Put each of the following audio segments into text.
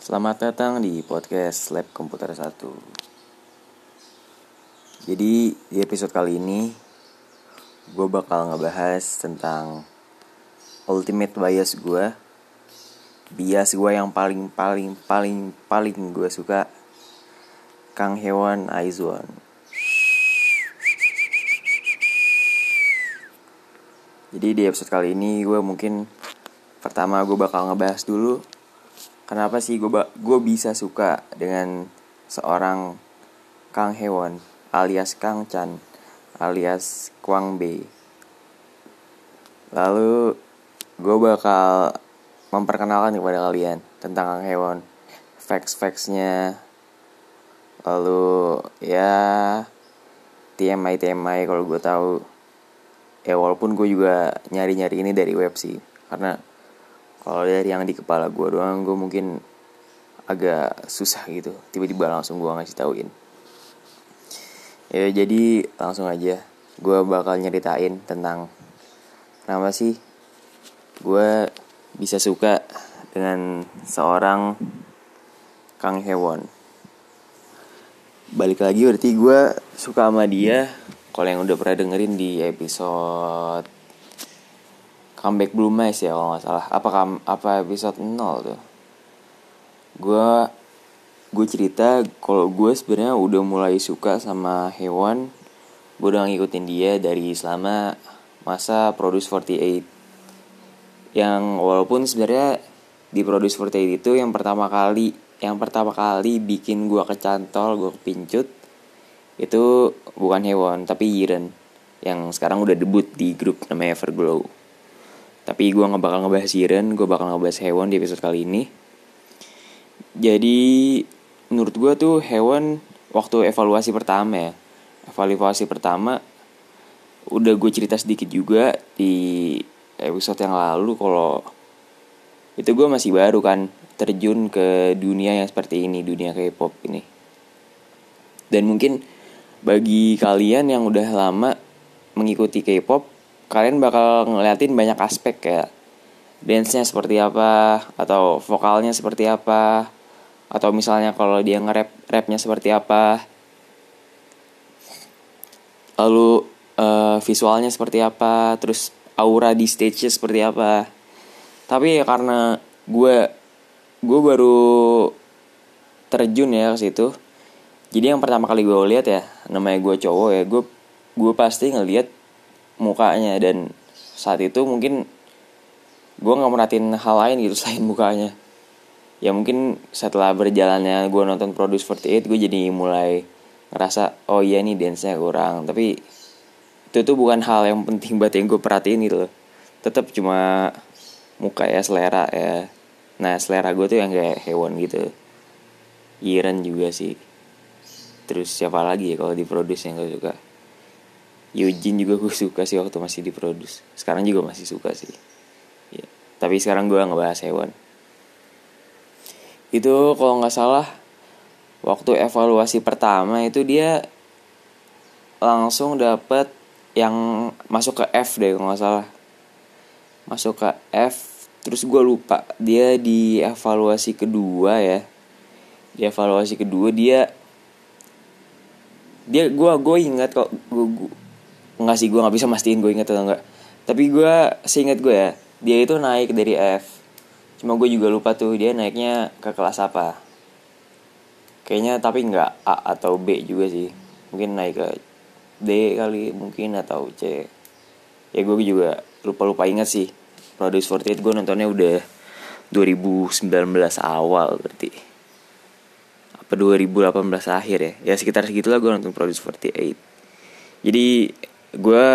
Selamat datang di podcast Lab Komputer 1 Jadi di episode kali ini Gue bakal ngebahas tentang Ultimate bias gue Bias gue yang paling paling paling paling gue suka. Kang Hewan Aizwan. Jadi di episode kali ini gue mungkin Pertama gue bakal ngebahas dulu kenapa sih gue gue bisa suka dengan seorang Kang Hewon alias Kang Chan alias Kwang Bei. Lalu gue bakal memperkenalkan kepada kalian tentang Kang Hewon, facts-factsnya, lalu ya TMI TMI kalau gue tahu. Ya walaupun gue juga nyari-nyari ini dari web sih, karena kalau dari yang di kepala gue doang gue mungkin agak susah gitu. Tiba-tiba langsung gue ngasih tauin. Ya jadi langsung aja. Gue bakal nyeritain tentang kenapa sih gue bisa suka dengan seorang Kang Hewon. Balik lagi berarti gue suka sama dia. Kalau yang udah pernah dengerin di episode comeback Blue Mice ya kalau nggak salah. Apa apa episode 0 tuh? Gue gue cerita kalau gue sebenarnya udah mulai suka sama hewan. Gue udah ngikutin dia dari selama masa Produce 48 yang walaupun sebenarnya di Produce 48 itu yang pertama kali yang pertama kali bikin gue kecantol gue kepincut itu bukan hewan tapi Yiren yang sekarang udah debut di grup namanya Everglow tapi gue nggak bakal ngebahas Jiren, gue bakal ngebahas hewan di episode kali ini. Jadi menurut gue tuh hewan waktu evaluasi pertama ya, evaluasi pertama udah gue cerita sedikit juga di episode yang lalu kalau itu gue masih baru kan terjun ke dunia yang seperti ini, dunia K-pop ini. Dan mungkin bagi kalian yang udah lama mengikuti K-pop kalian bakal ngeliatin banyak aspek kayak dance-nya seperti apa atau vokalnya seperti apa atau misalnya kalau dia nge-rap rapnya seperti apa. Lalu uh, visualnya seperti apa terus aura di stage seperti apa. Tapi ya karena gue gue baru terjun ya ke situ jadi yang pertama kali gue lihat ya namanya gue cowok ya gue gue pasti ngelihat mukanya. Dan saat itu mungkin gue nggak merhatiin hal lain gitu selain mukanya. Ya mungkin setelah berjalannya gue nonton Produce 48 gue jadi mulai ngerasa oh iya nih dance nya kurang. Tapi itu tuh bukan hal yang penting buat yang gue perhatiin gitu loh. Tetap cuma muka ya selera ya. Nah selera gue tuh yang kayak hewan gitu. Iren juga sih. Terus siapa lagi ya kalau di produce yang gue suka Eugene juga gue suka sih waktu masih diproduksi sekarang juga masih suka sih. Ya. tapi sekarang gue ngebahas hewan. Itu kalau nggak salah waktu evaluasi pertama itu dia langsung dapet yang masuk ke F deh kalau nggak salah. Masuk ke F terus gue lupa. Dia di evaluasi kedua ya. Di evaluasi kedua dia dia gue gue ingat kok gue, Enggak sih gue nggak bisa mastiin gue inget atau enggak Tapi gue seinget gue ya Dia itu naik dari F. Cuma gue juga lupa tuh dia naiknya ke kelas apa. Kayaknya tapi nggak A atau B juga sih. Mungkin naik ke D kali mungkin atau C. Ya gue juga lupa-lupa inget sih. Produce 48 gue nontonnya udah 2019 awal berarti. Apa 2018 akhir ya? Ya sekitar segitulah gue nonton Produce 48 jadi gue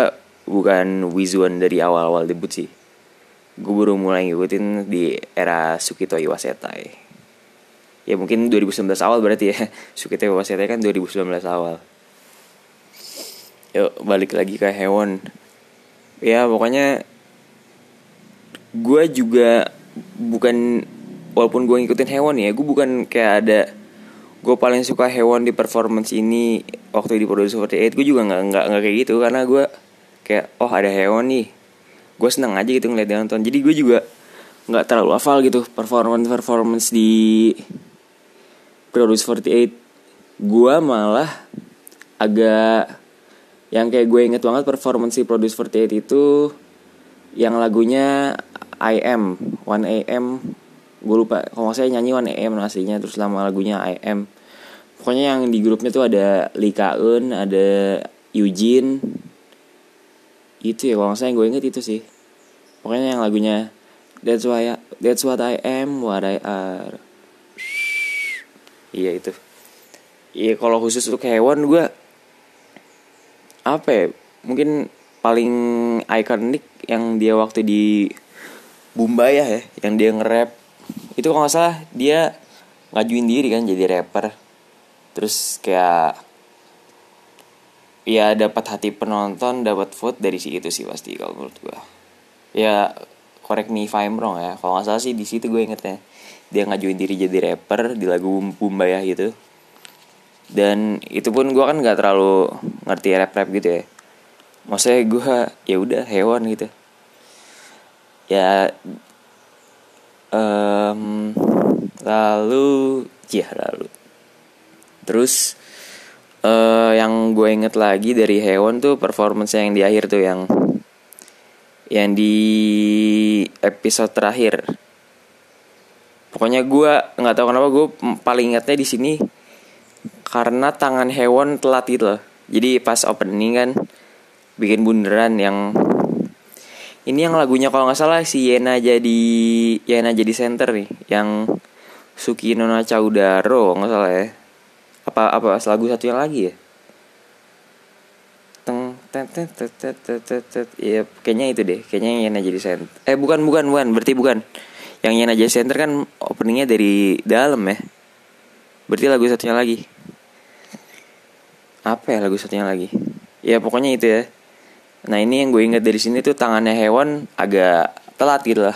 bukan Wizuan dari awal-awal debut sih. Gue baru mulai ngikutin di era Sukito Iwasetai ya mungkin 2019 awal berarti ya. Sukito Iwasetai kan 2019 awal. Yuk balik lagi ke hewan. Ya pokoknya gue juga bukan walaupun gue ngikutin hewan ya gue bukan kayak ada gue paling suka hewan di performance ini waktu di Producer 48 gue juga nggak nggak nggak kayak gitu karena gue kayak oh ada hewan nih. Gue seneng aja gitu ngeliat nonton. Jadi gue juga nggak terlalu hafal gitu performance performance di Produce 48 gue malah agak yang kayak gue inget banget performance di Produce 48 itu yang lagunya I Am 1 AM gue lupa kalau saya nyanyi 1 AM aslinya terus lama lagunya I Am pokoknya yang di grupnya tuh ada Lee Kaun ada Eugene. Itu ya kalau yang gue inget itu sih. Pokoknya yang lagunya That's why I, That's what I am what I are. Iya itu. Iya kalau khusus untuk hewan gue apa ya mungkin paling ikonik yang dia waktu di Bumbaya ya yang dia nge-rap. Itu kalau nggak salah dia ngajuin diri kan jadi rapper terus kayak ya dapat hati penonton dapat vote dari si itu sih pasti kalau menurut gue ya correct me if I'm wrong ya. Kalau nggak salah sih di situ gue ingetnya. Dia ngajuin diri jadi rapper di lagu Bumbaya gitu. Dan itu pun gue kan nggak terlalu ngerti rap rap gitu ya. Maksudnya gue ya udah hewan gitu. Ya um, lalu ya lalu terus uh, yang gue inget lagi dari hewan tuh performance yang di akhir tuh yang yang di episode terakhir. Pokoknya gue nggak tahu kenapa gue paling ingatnya di sini karena tangan hewan telat gitu loh. Jadi pas opening kan bikin bunderan yang ini yang lagunya kalau nggak salah si Yena jadi Yena jadi center nih yang Suki Nona Caudaro nggak salah ya apa apa lagu satunya lagi ya? Teng tet tet tet ya kayaknya itu deh. Kayaknya yang Yena jadi center eh bukan bukan bukan. Berarti bukan. Yang Yena jadi center kan openingnya dari dalam ya. Berarti lagu satunya lagi. Apa ya lagu satunya lagi? Ya pokoknya itu ya. Nah ini yang gue ingat dari sini tuh tangannya hewan agak telat gitu lah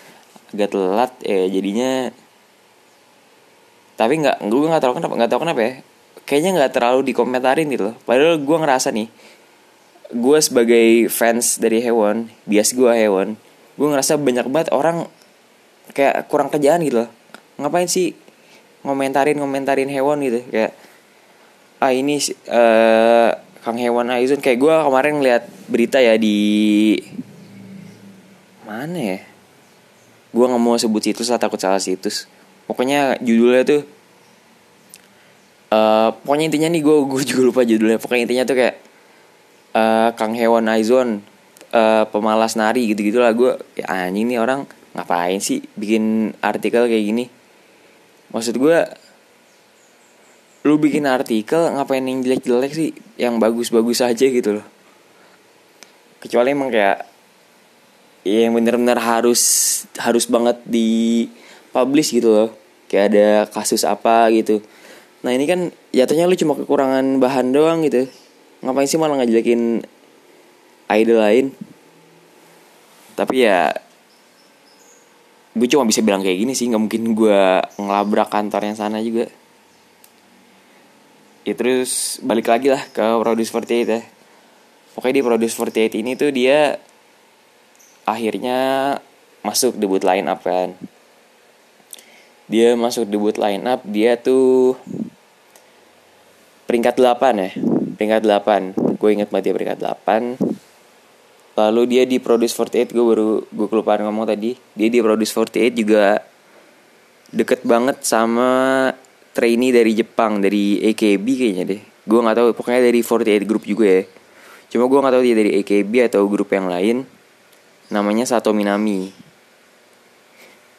agak telat ya jadinya tapi nggak gue nggak tahu kenapa nggak tahu kenapa ya. Kayaknya nggak terlalu dikomentarin gitu loh. Padahal gue ngerasa nih gue sebagai fans dari hewan bias gue hewan gue ngerasa banyak banget orang kayak kurang kerjaan gitu loh. Ngapain sih ngomentarin ngomentarin hewan gitu? Kayak ah ini uh, Kang Hewan Aizun. Kayak gue kemarin ngeliat berita ya di mana ya? Gue nggak mau sebut situs lah takut salah situs pokoknya judulnya tuh uh, pokoknya intinya nih gue gue juga lupa judulnya. Pokoknya intinya tuh kayak uh, Kang Hewan Aizon uh, pemalas nari gitu gitulah gue ya anjing nih orang ngapain sih bikin artikel kayak gini? Maksud gue lu bikin artikel ngapain yang jelek-jelek sih? Yang bagus-bagus aja gitu loh. Kecuali emang kayak ya yang bener-bener harus harus banget di publish gitu loh. Kayak ada kasus apa gitu. Nah ini kan jatuhnya lu cuma kekurangan bahan doang gitu. Ngapain sih malah ngajelekin idol lain? Tapi ya gue cuma bisa bilang kayak gini sih. Nggak mungkin gue ngelabrak yang sana juga. Ya terus balik lagi lah ke Produce 48 ya. Pokoknya di Produce 48 ini tuh dia akhirnya masuk debut line up kan dia masuk debut line up dia tuh peringkat 8 ya peringkat 8 gue inget banget dia peringkat 8 lalu dia di Produce 48 gue baru gue kelupaan ngomong tadi. Dia di Produce 48 juga deket banget sama trainee dari Jepang dari AKB kayaknya deh. Gue nggak tahu pokoknya dari 48 group juga ya. Cuma gue nggak tahu dia dari AKB atau grup yang lain. Namanya Sato Minami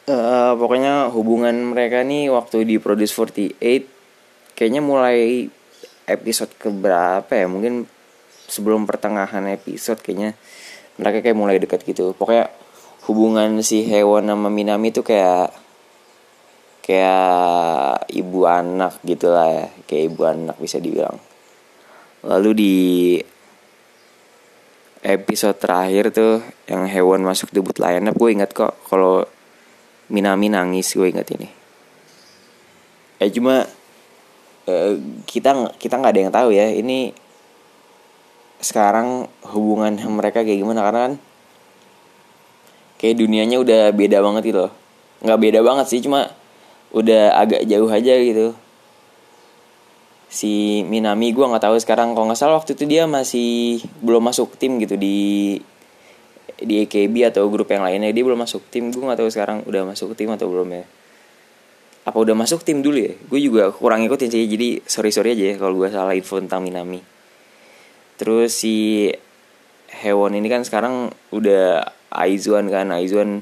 uh, pokoknya hubungan mereka nih waktu di Produce 48 kayaknya mulai episode keberapa ya? Mungkin sebelum pertengahan episode kayaknya mereka kayak mulai dekat gitu. Pokoknya hubungan si Hewan sama Minami tuh kayak kayak ibu anak gitulah ya. Kayak ibu anak bisa dibilang. Lalu di episode terakhir tuh yang hewan masuk debut up gue ingat kok kalau Minami nangis gue ingat ini. Eh cuma eh, kita kita nggak ada yang tahu ya ini sekarang hubungan mereka kayak gimana? Karena kan kayak dunianya udah beda banget gitu loh. Nggak beda banget sih cuma udah agak jauh aja gitu. Si Minami gue nggak tahu sekarang. Kalau nggak salah waktu itu dia masih belum masuk tim gitu di di AKB atau grup yang lainnya dia belum masuk tim. Gue nggak tahu sekarang udah masuk tim atau belum ya. Apa udah masuk tim dulu ya? Gue juga kurang ikutin sih jadi sorry sorry aja ya kalau gue salah info tentang Minami. Terus si Hewon ini kan sekarang udah Aizuan kan. Aizuan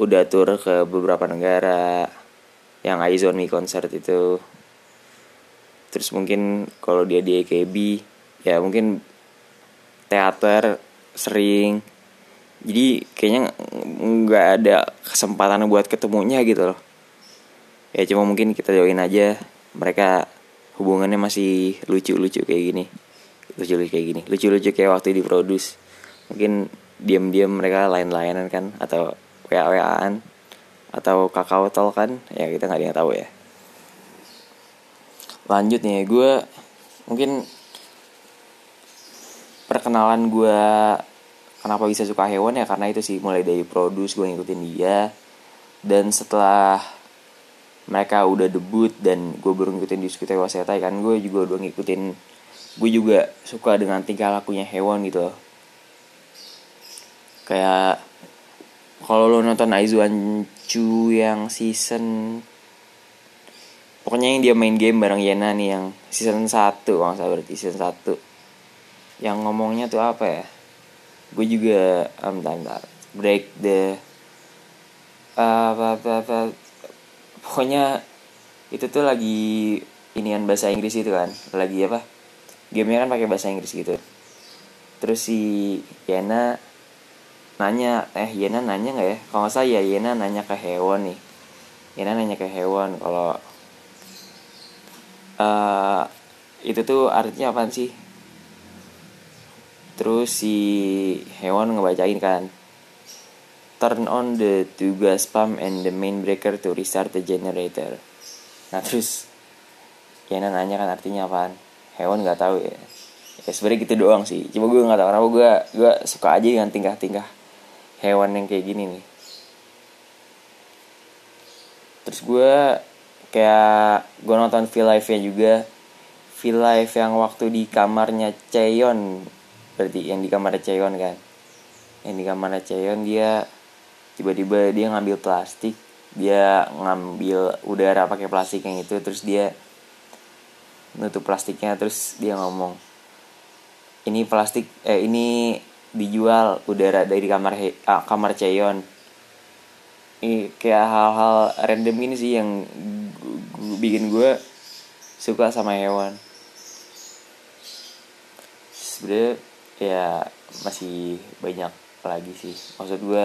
udah tur ke beberapa negara. Yang Aizuan Mi concert itu. Terus mungkin kalau dia di AKB ya mungkin teater sering jadi kayaknya nggak ada kesempatan buat ketemunya gitu loh. Ya cuma mungkin kita doain aja. Mereka hubungannya masih lucu-lucu kayak gini. Lucu-lucu kayak gini. Lucu-lucu kayak waktu diproduce. Mungkin diam-diam mereka lain-lainan kan atau wa-waan atau kakao tol kan ya kita nggak ada tahu ya. Lanjut nih gue mungkin perkenalan gue kenapa bisa suka hewan ya karena itu sih mulai dari produce gue ngikutin dia. Dan setelah mereka udah debut dan gue baru ngikutin di Sukite Wasetai kan gue juga udah ngikutin gue juga suka dengan tingkah lakunya hewan gitu loh. Kayak kalau lo nonton Aizuan Chu yang season pokoknya yang dia main game bareng Yena nih yang season 1 kalau saya berarti season 1 yang ngomongnya tuh apa ya gue juga um, bentar, break the uh, apa, apa, apa, pokoknya itu tuh lagi inian bahasa Inggris itu kan. Lagi apa? Gamenya kan pakai bahasa Inggris gitu. Terus si Yena nanya eh Yena nanya nggak ya? Kalau nggak salah ya Yena nanya ke hewan nih. Yena nanya ke hewan kalau uh, itu tuh artinya apa sih terus si hewan ngebacain kan turn on the two gas pump and the main breaker to restart the generator. Nah terus Yana nanya kan artinya apaan? Hewan nggak tahu ya. Ya sebenarnya gitu doang sih. Cuma gue nggak tahu kenapa gue gue suka aja dengan tingkah-tingkah hewan yang kayak gini nih. Terus gue kayak gue nonton V Live nya juga. V Live yang waktu di kamarnya Cheon berarti yang di kamarnya Cheon kan. Yang di kamarnya Cheon dia tiba-tiba dia ngambil plastik dia ngambil udara pakai plastik yang itu terus dia nutup plastiknya terus dia ngomong ini plastik eh ini dijual udara dari kamar he, ah, kamar Cheon ini kayak hal-hal random ini sih yang bikin gue suka sama hewan. Sebenarnya ya masih banyak lagi sih. Maksud gue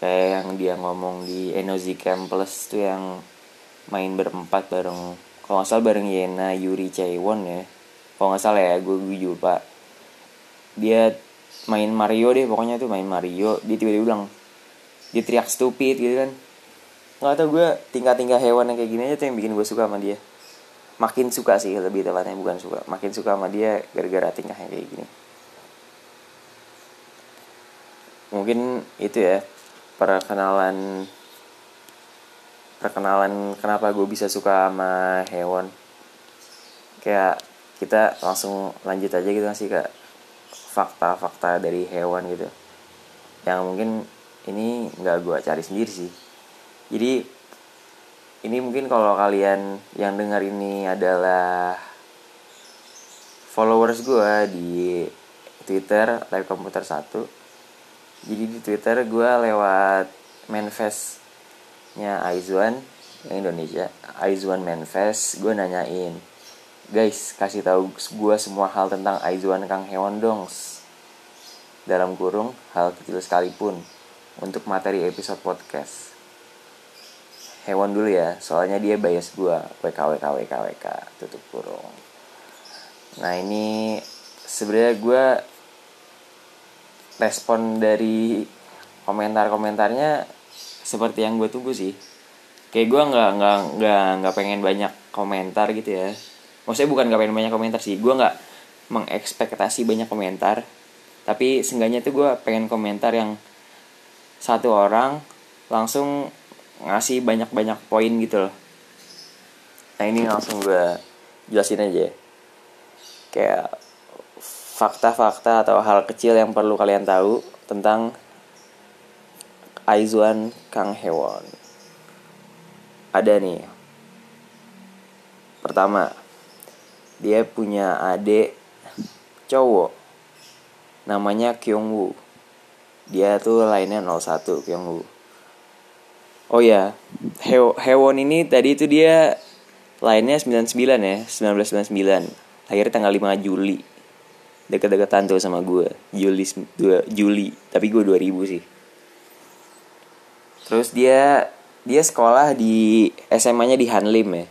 kayak yang dia ngomong di Enozi Camp Plus tuh yang main berempat bareng. Kalau nggak salah bareng Yena Yuri Chaewon ya. Kalau nggak salah ya gue gue lupa dia main Mario deh pokoknya tuh main Mario. Dia tiba-tiba bilang dia teriak stupid gitu kan. Nggak tau gue tingkah-tingkah hewan yang kayak gini aja tuh yang bikin gue suka sama dia. Makin suka sih lebih tepatnya bukan suka. Makin suka sama dia gara-gara tingkahnya kayak gini mungkin itu ya perkenalan perkenalan kenapa gue bisa suka sama hewan. Kayak kita langsung lanjut aja gitu sih kak. Fakta-fakta dari hewan gitu. Yang mungkin ini nggak gue cari sendiri sih. Jadi ini mungkin kalau kalian yang dengar ini adalah followers gue di Twitter live komputer 1 jadi di Twitter gue lewat manifestnya Aizuan yang Indonesia. Aizuan manifest gue nanyain guys kasih tahu gue semua hal tentang Aizuan Kang Hewan dong dalam kurung hal kecil sekalipun untuk materi episode podcast. Hewan dulu ya soalnya dia bias gue WK WK WK WK tutup kurung. Nah ini sebenarnya gue respon dari komentar-komentarnya seperti yang gue tunggu sih. Kayak gue nggak nggak nggak nggak pengen banyak komentar gitu ya. Maksudnya bukan nggak pengen banyak komentar sih gue nggak mengekspektasi banyak komentar. Tapi seenggaknya tuh gue pengen komentar yang satu orang langsung ngasih banyak-banyak poin gitu loh. Nah ini langsung gue jelasin aja ya. kayak fakta-fakta atau hal kecil yang perlu kalian tahu tentang Aizuan Kang Hewon. Ada nih. Pertama dia punya adik cowok. Namanya Kyung Woo. Dia tuh lainnya 01 Kyung Woo. Oh ya Heo Hewon ini tadi itu dia lainnya 99 ya 1999 lahir tanggal 5 Juli deket-deketan tuh sama gue. Juli 2 Juli. Tapi gue 2000 sih. Terus dia dia sekolah di SMA-nya di Hanlim ya.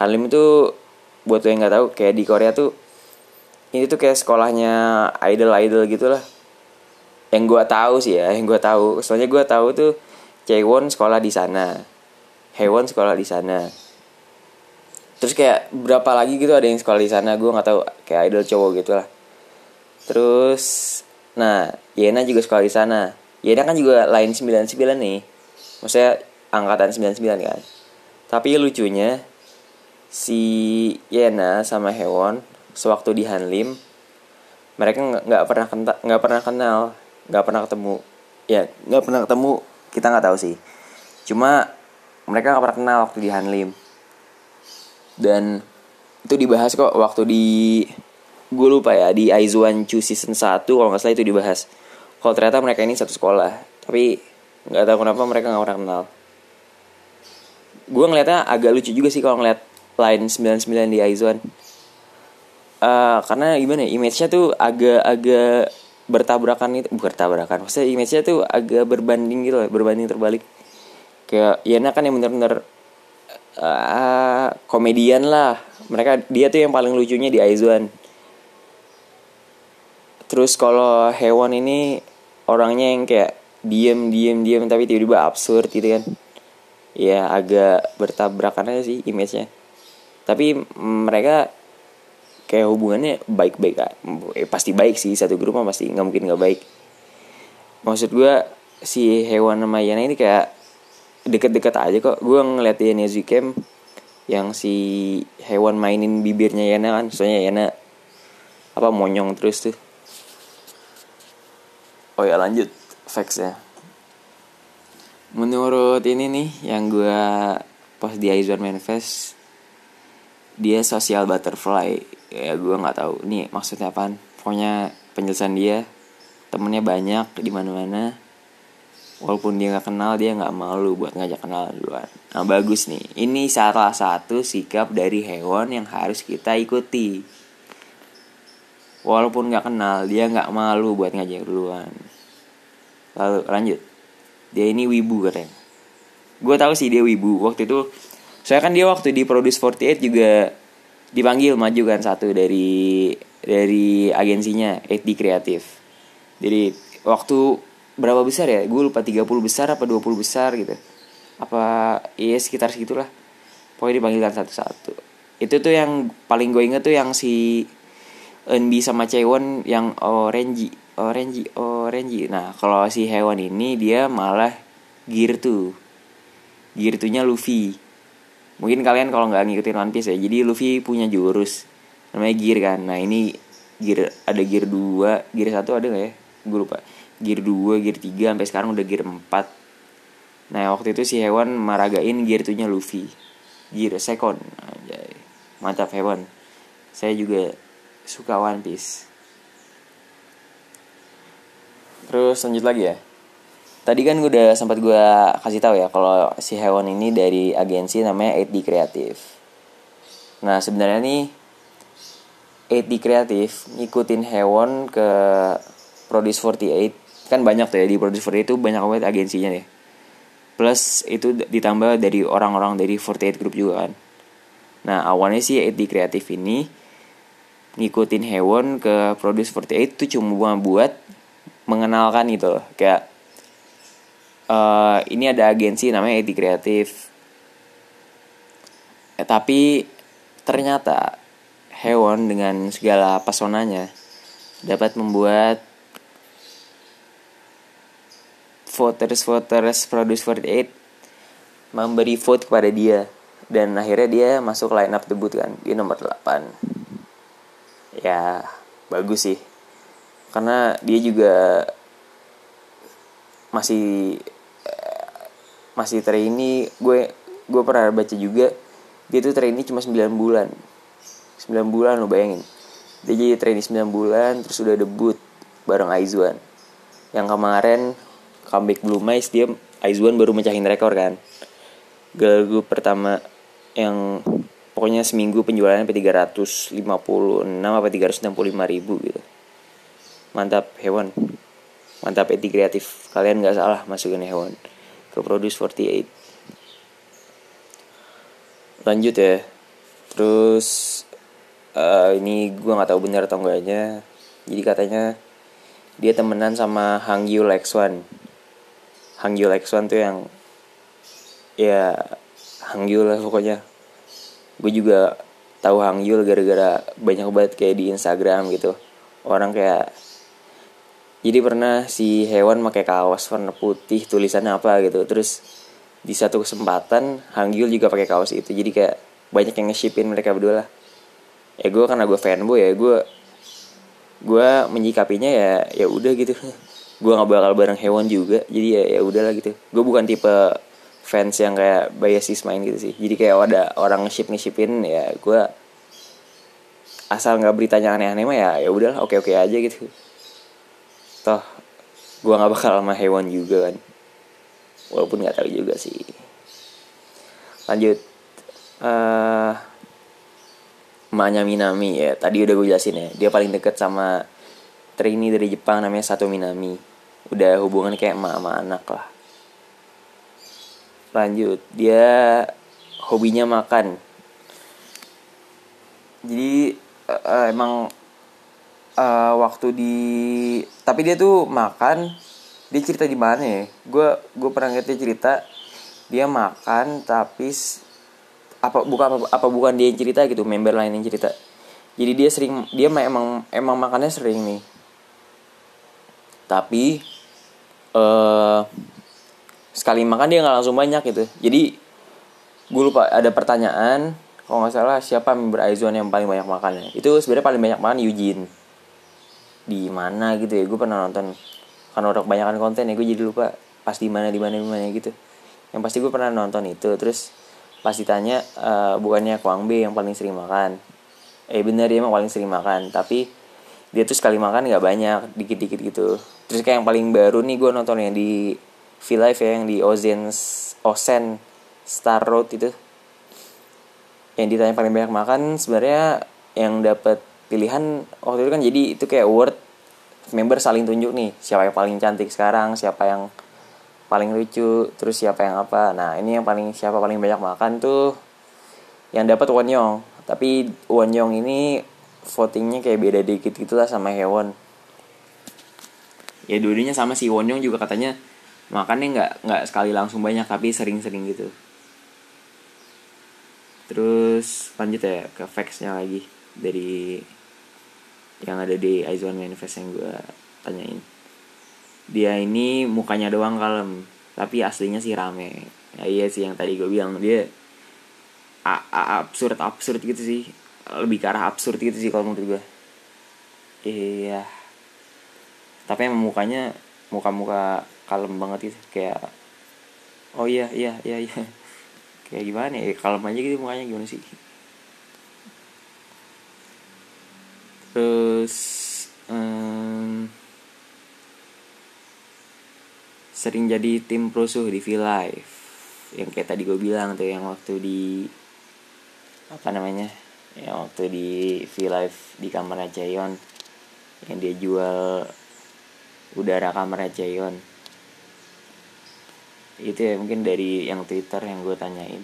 Hanlim itu buat lo yang nggak tahu kayak di Korea tuh ini tuh kayak sekolahnya idol idol gitulah. Yang gue tahu sih ya yang gue tahu. Soalnya gue tahu tuh Cewon sekolah di sana. Hewon sekolah di sana. Terus kayak berapa lagi gitu ada yang sekolah di sana gue nggak tahu. Kayak idol cowok gitu lah terus nah Yena juga sekolah di sana. Yena kan juga lain 99 nih. Maksudnya angkatan 99 kan. Tapi lucunya si Yena sama Hewon sewaktu di Hanlim mereka nggak pernah nggak pernah kenal nggak pernah ketemu. Ya nggak pernah ketemu kita nggak tahu sih. Cuma mereka nggak pernah kenal waktu di Hanlim. Dan itu dibahas kok waktu di gue lupa ya di Aizuan Chu season 1 kalau nggak salah itu dibahas. Kalau ternyata mereka ini satu sekolah tapi nggak tahu kenapa mereka nggak pernah kenal. Gue ngeliatnya agak lucu juga sih kalau ngeliat line 99 di Aizuan uh, karena gimana ya image-nya tuh agak-agak bertabrakan itu bukan bertabrakan maksudnya image-nya tuh agak berbanding gitu lah berbanding terbalik. Kayak Yana kan yang bener-bener uh, komedian lah. Mereka dia tuh yang paling lucunya di Aizuan terus kalau hewan ini orangnya yang kayak diem diem diem tapi tiba-tiba absurd gitu kan. Ya agak bertabrakan aja sih image-nya. Tapi mereka kayak hubungannya baik-baik eh, pasti baik sih satu grup mah pasti nggak mungkin nggak baik. Maksud gue si hewan sama Yana ini kayak deket-deket aja kok. Gue ngeliat dia Nezukem yang si hewan mainin bibirnya Yana kan. Soalnya Yana apa monyong terus tuh oh ya lanjut. Facts ya menurut ini nih yang gue pas di Aizuan Manifest dia social butterfly. Ya gue nggak tahu. Nih maksudnya apa pokoknya penjelasan dia temennya banyak di mana mana walaupun dia nggak kenal dia nggak malu buat ngajak kenal duluan. Nah bagus nih. Ini salah satu sikap dari hewan yang harus kita ikuti. Walaupun nggak kenal dia nggak malu buat ngajak duluan lalu lanjut dia ini wibu katanya gue tahu sih dia wibu waktu itu saya kan dia waktu di Produce 48 juga dipanggil maju kan satu dari dari agensinya 8D Kreatif. Jadi waktu berapa besar ya? Gue lupa 30 besar apa 20 besar gitu. Apa iya sekitar segitulah. Pokoknya dipanggilkan satu-satu. Itu tuh yang paling gue inget tuh yang si Enbi sama Cewon yang orange orange orange. Nah, kalau si hewan ini dia malah gear tuh. Gear tuhnya Luffy. Mungkin kalian kalau nggak ngikutin One Piece ya jadi Luffy punya jurus. Namanya gear kan. Nah ini gear ada gear 2 gear 1 ada nggak ya? Gue lupa. Gear 2 gear 3 sampai sekarang udah gear 4 nah waktu itu si hewan maragain gear 2 nya Luffy gear second mantap hewan. Saya juga suka One Piece terus lanjut lagi ya Tadi kan gue udah sempat gue kasih tahu ya kalau si hewan ini dari agensi namanya 8D Kreatif. Nah sebenarnya nih 8D Kreatif ngikutin hewan ke Produce 48 kan banyak tuh ya di Produce 48 itu banyak banget agensinya deh. Plus itu ditambah dari orang-orang dari 48 Group juga kan. Nah awalnya sih 8D Kreatif ini ngikutin hewan ke Produce 48 itu cuma buat mengenalkan gitu loh. Kayak uh, ini ada agensi namanya Edi Kreatif. Eh, tapi ternyata hewan dengan segala pesonanya dapat membuat voters voters produce 48 memberi vote kepada dia. Dan akhirnya dia masuk line up debut kan di nomor 8 ya bagus sih karena dia juga masih masih trainee. Gue gue pernah baca juga dia tuh trainee cuma 9 bulan. 9 bulan lo bayangin. Dia jadi trainee 9 bulan terus udah debut bareng Aizwan. Yang kemarin comeback Blue Mice dia Aizwan baru mecahin rekor kan. Lagu pertama yang pokoknya seminggu penjualannya sampai 356 apa 365 ribu gitu mantap hewan. Mantap eti kreatif. Kalian nggak salah masukin hewan ke Produce 48 lanjut ya. Terus uh, ini gue nggak tahu benar atau enggaknya. Jadi katanya dia temenan sama Hang Yu Lexwan Hang Yu Lexwan tuh yang ya Hang Yu lah pokoknya. Gue juga tahu Hang Yul gara-gara banyak banget kayak di Instagram gitu. Orang kayak jadi pernah si hewan pakai kaos warna putih tulisannya apa gitu. Terus di satu kesempatan Hang Yul juga pakai kaos itu. Jadi kayak banyak yang nge-shipin mereka berdua lah. Ya gue karena gue fanboy ya gue gue menyikapinya ya ya udah gitu. Gue nggak bakal bareng hewan juga. Jadi ya ya udahlah gitu. Gue bukan tipe fans yang kayak biasis main gitu sih. Jadi kayak ada orang nge-ship nge-shipin ya gue asal nggak beritanya aneh-aneh mah ya ya udahlah oke oke aja gitu toh gue nggak bakal sama hewan juga kan. Walaupun nggak tahu juga sih. Lanjut. Uh, emaknya Minami ya tadi udah gue jelasin ya. Dia paling deket sama trainee dari Jepang namanya Sato Minami. Udah hubungan kayak emak sama anak lah. Lanjut. Dia hobinya makan. Jadi uh, emang uh, waktu di tapi dia tuh makan dia cerita di mana ya? Gue gue pernah ngerti cerita dia makan tapi apa bukan apa, apa bukan dia yang cerita gitu member lain yang cerita. Jadi dia sering dia emang emang makannya sering nih. Tapi uh, sekali makan dia nggak langsung banyak gitu. Jadi gue lupa ada pertanyaan kalau nggak salah siapa member Aizwan yang paling banyak makannya. Itu sebenarnya paling banyak makan Eugene di mana gitu ya. Gue pernah nonton karena udah kebanyakan konten ya gue jadi lupa pas di mana di mana di mana gitu. Yang pasti gue pernah nonton itu terus pas ditanya uh, bukannya Kwang B yang paling sering makan? Eh bener dia emang paling sering makan tapi dia tuh sekali makan nggak banyak dikit-dikit gitu. Terus kayak yang paling baru nih gue nonton yang di V Live ya yang di Ozen Osen Star Road itu. Yang ditanya paling banyak makan sebenarnya yang dapat pilihan waktu itu kan jadi itu kayak award member saling tunjuk nih siapa yang paling cantik sekarang siapa yang paling lucu terus siapa yang apa. Nah ini yang paling siapa paling banyak makan tuh yang dapat Wonyong tapi Wonyong ini votingnya kayak beda dikit gitulah sama hewan ya dua sama si Wonyong juga katanya makannya nggak nggak sekali langsung banyak tapi sering-sering gitu. Terus lanjut ya ke factsnya lagi dari yang ada di Aizwan Manifest yang gue tanyain. Dia ini mukanya doang kalem tapi aslinya sih rame. Ya, iya sih yang tadi gue bilang dia a -a absurd absurd gitu sih. Lebih ke arah absurd gitu sih kalau menurut gue iya. Tapi emang mukanya muka-muka kalem banget gitu kayak oh iya iya iya iya. Kayak gimana ya kalem aja gitu mukanya gimana sih terus um, sering jadi tim perusuh di V Live. Yang kayak tadi gue bilang tuh yang waktu di apa namanya yang waktu di V Live di kamarnya Jayon yang dia jual udara kamarnya Jayon itu ya mungkin dari yang Twitter yang gue tanyain.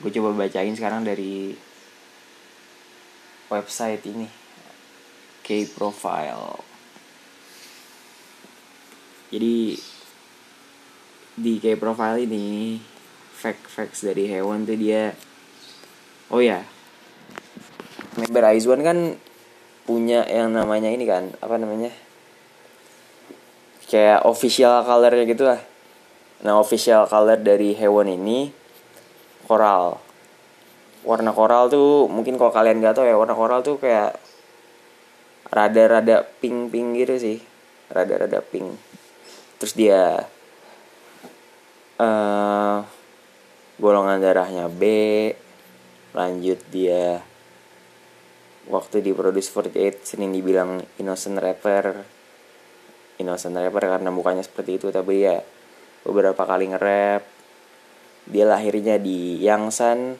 Gue coba bacain sekarang dari website ini K profile jadi di K profile ini fact facts dari hewan tuh dia oh ya member Aizwan kan punya yang namanya ini kan apa namanya kayak official colornya gitu lah. Nah official color dari hewan ini koral. Warna koral tuh mungkin kalau kalian gak tau ya warna koral tuh kayak rada-rada pink-pink gitu sih. Rada-rada pink. Terus dia uh, golongan darahnya B. Lanjut dia waktu di Produce 48 Senin dibilang innocent rapper. Innocent rapper karena mukanya seperti itu tapi ya beberapa kali nge-rap. Dia lahirnya di Yangsan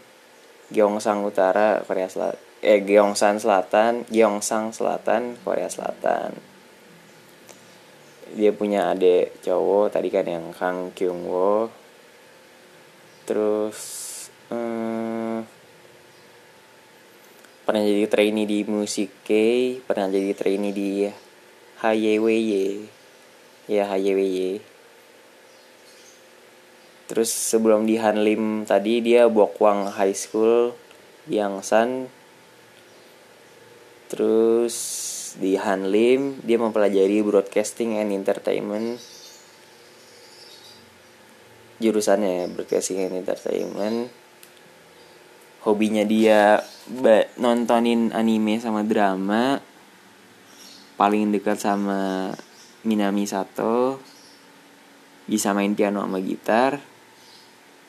Gyeongsang Utara Korea Selatan eh Gyeongsang Selatan Gyeongsang Selatan Korea Selatan. Dia punya adik cowok tadi kan yang Kang Kyung Wo terus hmm, pernah jadi trainee di Musik K pernah jadi trainee di HYWY ya HYWY terus sebelum di Hanlim tadi dia Bokwang High School di Yangsan terus di Hanlim dia mempelajari broadcasting and entertainment. Jurusannya broadcasting and entertainment. Hobinya dia nontonin anime sama drama. Paling dekat sama Minami Sato. Bisa main piano sama gitar.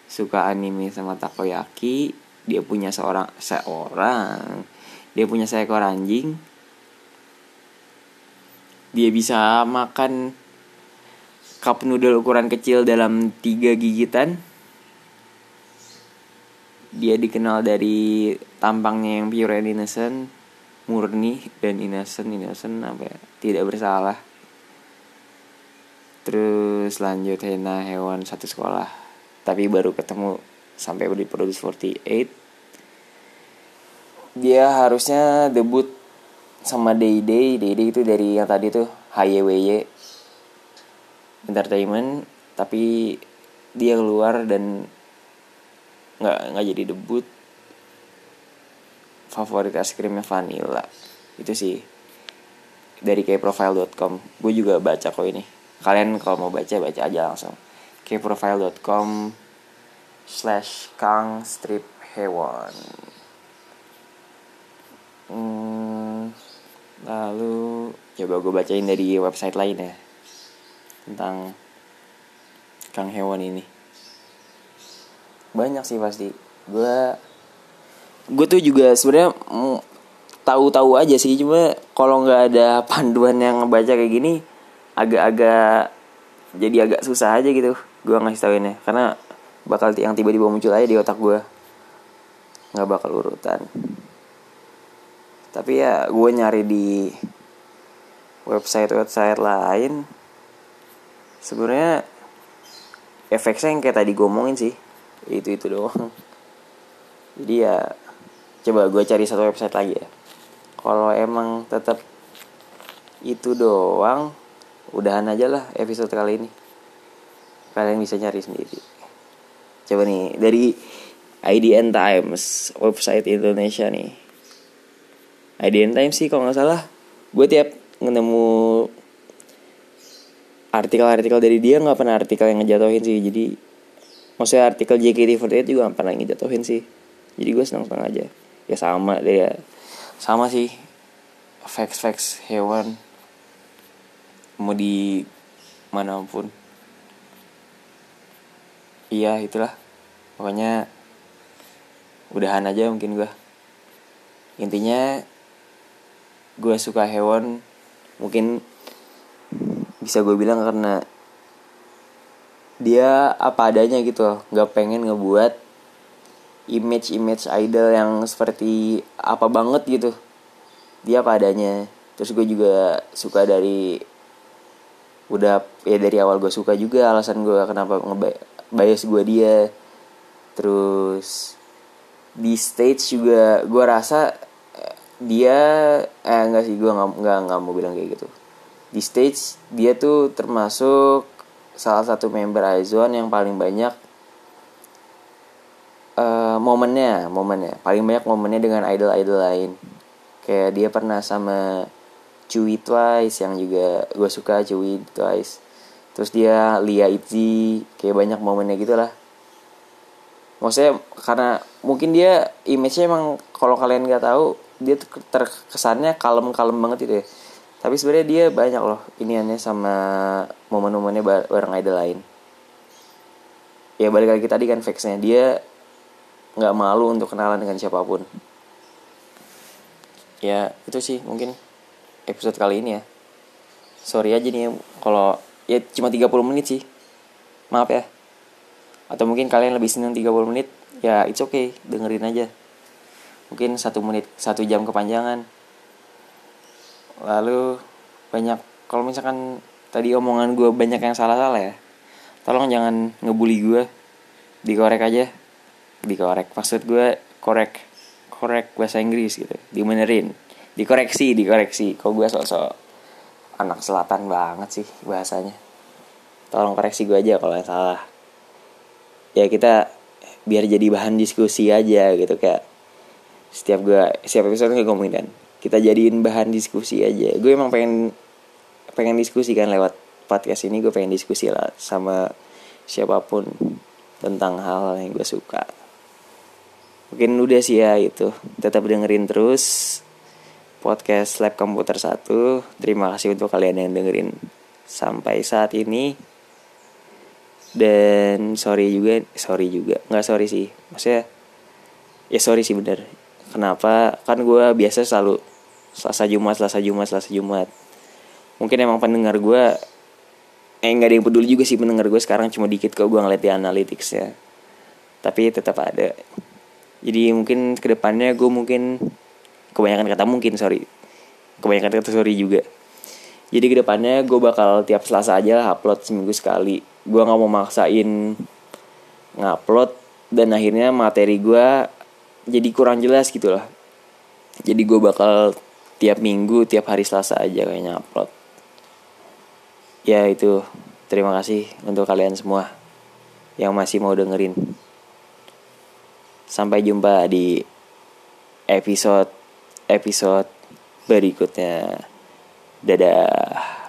Suka anime sama takoyaki. Dia punya seorang seorang dia punya seekor anjing. Dia bisa makan cup noodle ukuran kecil dalam tiga gigitan. Dia dikenal dari tampangnya yang pure and innocent murni dan innocent innocent apa ya? Tidak bersalah. Terus lanjut Hena hewan satu sekolah. Tapi baru ketemu sampai di Produce 48 dia harusnya debut sama Day Day. Day Day itu dari yang tadi tuh HYWY Entertainment tapi dia keluar dan nggak nggak jadi debut. Favorit es krimnya vanilla. Itu sih. Dari kayak profile.com gue juga baca kok ini. Kalian kalau mau baca baca aja langsung. Kprofile.com slash kang strip hewan hmm, lalu coba gue bacain dari website lain ya tentang kang hewan ini. Banyak sih pasti. Gue gue tuh juga sebenarnya tahu-tahu aja sih cuma kalau nggak ada panduan yang baca kayak gini agak-agak jadi agak susah aja gitu gue ngasih ini karena bakal yang tiba-tiba muncul aja di otak gue nggak bakal urutan tapi ya gue nyari di website website lain. Sebenarnya efeknya yang kayak tadi gue omongin sih itu itu doang. Jadi ya coba gue cari satu website lagi ya. Kalau emang tetap itu doang udahan aja lah episode kali ini. Kalian bisa nyari sendiri. Coba nih dari IDN Times website Indonesia nih IDN Times sih kalau nggak salah gue tiap nemu artikel-artikel dari dia nggak pernah artikel yang ngejatuhin sih. Jadi maksudnya artikel JKT48 juga nggak pernah ngejatuhin sih. Jadi gue senang-senang aja. Ya sama deh ya. Sama sih. Facts-facts hewan. Mau di mana pun. Iya itulah. Pokoknya udahan aja mungkin gue intinya gue suka hewan mungkin bisa gue bilang karena dia apa adanya gitu nggak pengen ngebuat image image idol yang seperti apa banget gitu. Dia apa adanya. Terus gue juga suka dari udah ya dari awal gue suka juga alasan gue kenapa bias gue dia. Terus di stage juga gue rasa dia eh enggak sih gue nggak nggak mau bilang kayak gitu. Di stage dia tuh termasuk salah satu member Aizwan yang paling banyak uh, momennya momennya. Paling banyak momennya dengan idol idol lain. Kayak dia pernah sama Chewy Twice yang juga gue suka Chewy Twice. Terus dia Lia Itzy kayak banyak momennya gitu lah. Maksudnya karena mungkin dia image-nya emang kalau kalian nggak tahu dia tuh terkesannya kalem-kalem banget itu ya. Tapi sebenarnya dia banyak loh iniannya sama momen-momennya bareng idol lain. Ya balik lagi tadi kan faxnya dia nggak malu untuk kenalan dengan siapa pun. Ya itu sih mungkin episode kali ini ya. Sorry aja nih kalau ya cuma 30 menit sih. Maaf ya. Atau mungkin kalian lebih seneng 30 menit ya it's okay dengerin aja mungkin satu menit satu jam kepanjangan. Lalu banyak kalau misalkan tadi omongan gue banyak yang salah-salah ya tolong jangan ngebully gue dikorek aja. Dikorek. Maksud gue korek korek bahasa Inggris gitu. Dimenerin dikoreksi dikoreksi. Kok gue sosok anak selatan banget sih bahasanya? Tolong koreksi gue aja kalau salah. Ya kita biar jadi bahan diskusi aja gitu kayak setiap gue setiap episode gue ngomongin kan kita jadiin bahan diskusi aja. Gue emang pengen pengen diskusi kan lewat podcast ini. Gue pengen diskusi lah sama siapa pun tentang hal yang gue suka. Mungkin udah sih ya itu. Tetap dengerin terus podcast lab komputer 1 terima kasih untuk kalian yang dengerin sampai saat ini. Dan sorry juga sorry juga. Nggak sorry sih. Maksudnya ya sorry sih bener kenapa? Kan gue biasa selalu selasa jumat selasa jumat selasa jumat. Mungkin emang pendengar gue eh nggak ada yang peduli juga sih pendengar gue sekarang cuma dikit kok gue ngeliat di analytics ya tapi tetap ada. Jadi mungkin ke depannya gue mungkin kebanyakan kata mungkin sorry. Kebanyakan kata sorry juga. Jadi ke depannya gue bakal tiap selasa aja lah upload seminggu sekali. Gue nggak mau maksain ngupload dan akhirnya materi gue jadi kurang jelas gitu lah jadi gue bakal tiap minggu tiap hari selasa aja kayaknya upload ya itu terima kasih untuk kalian semua yang masih mau dengerin Sampai jumpa di episode episode berikutnya. Dadah.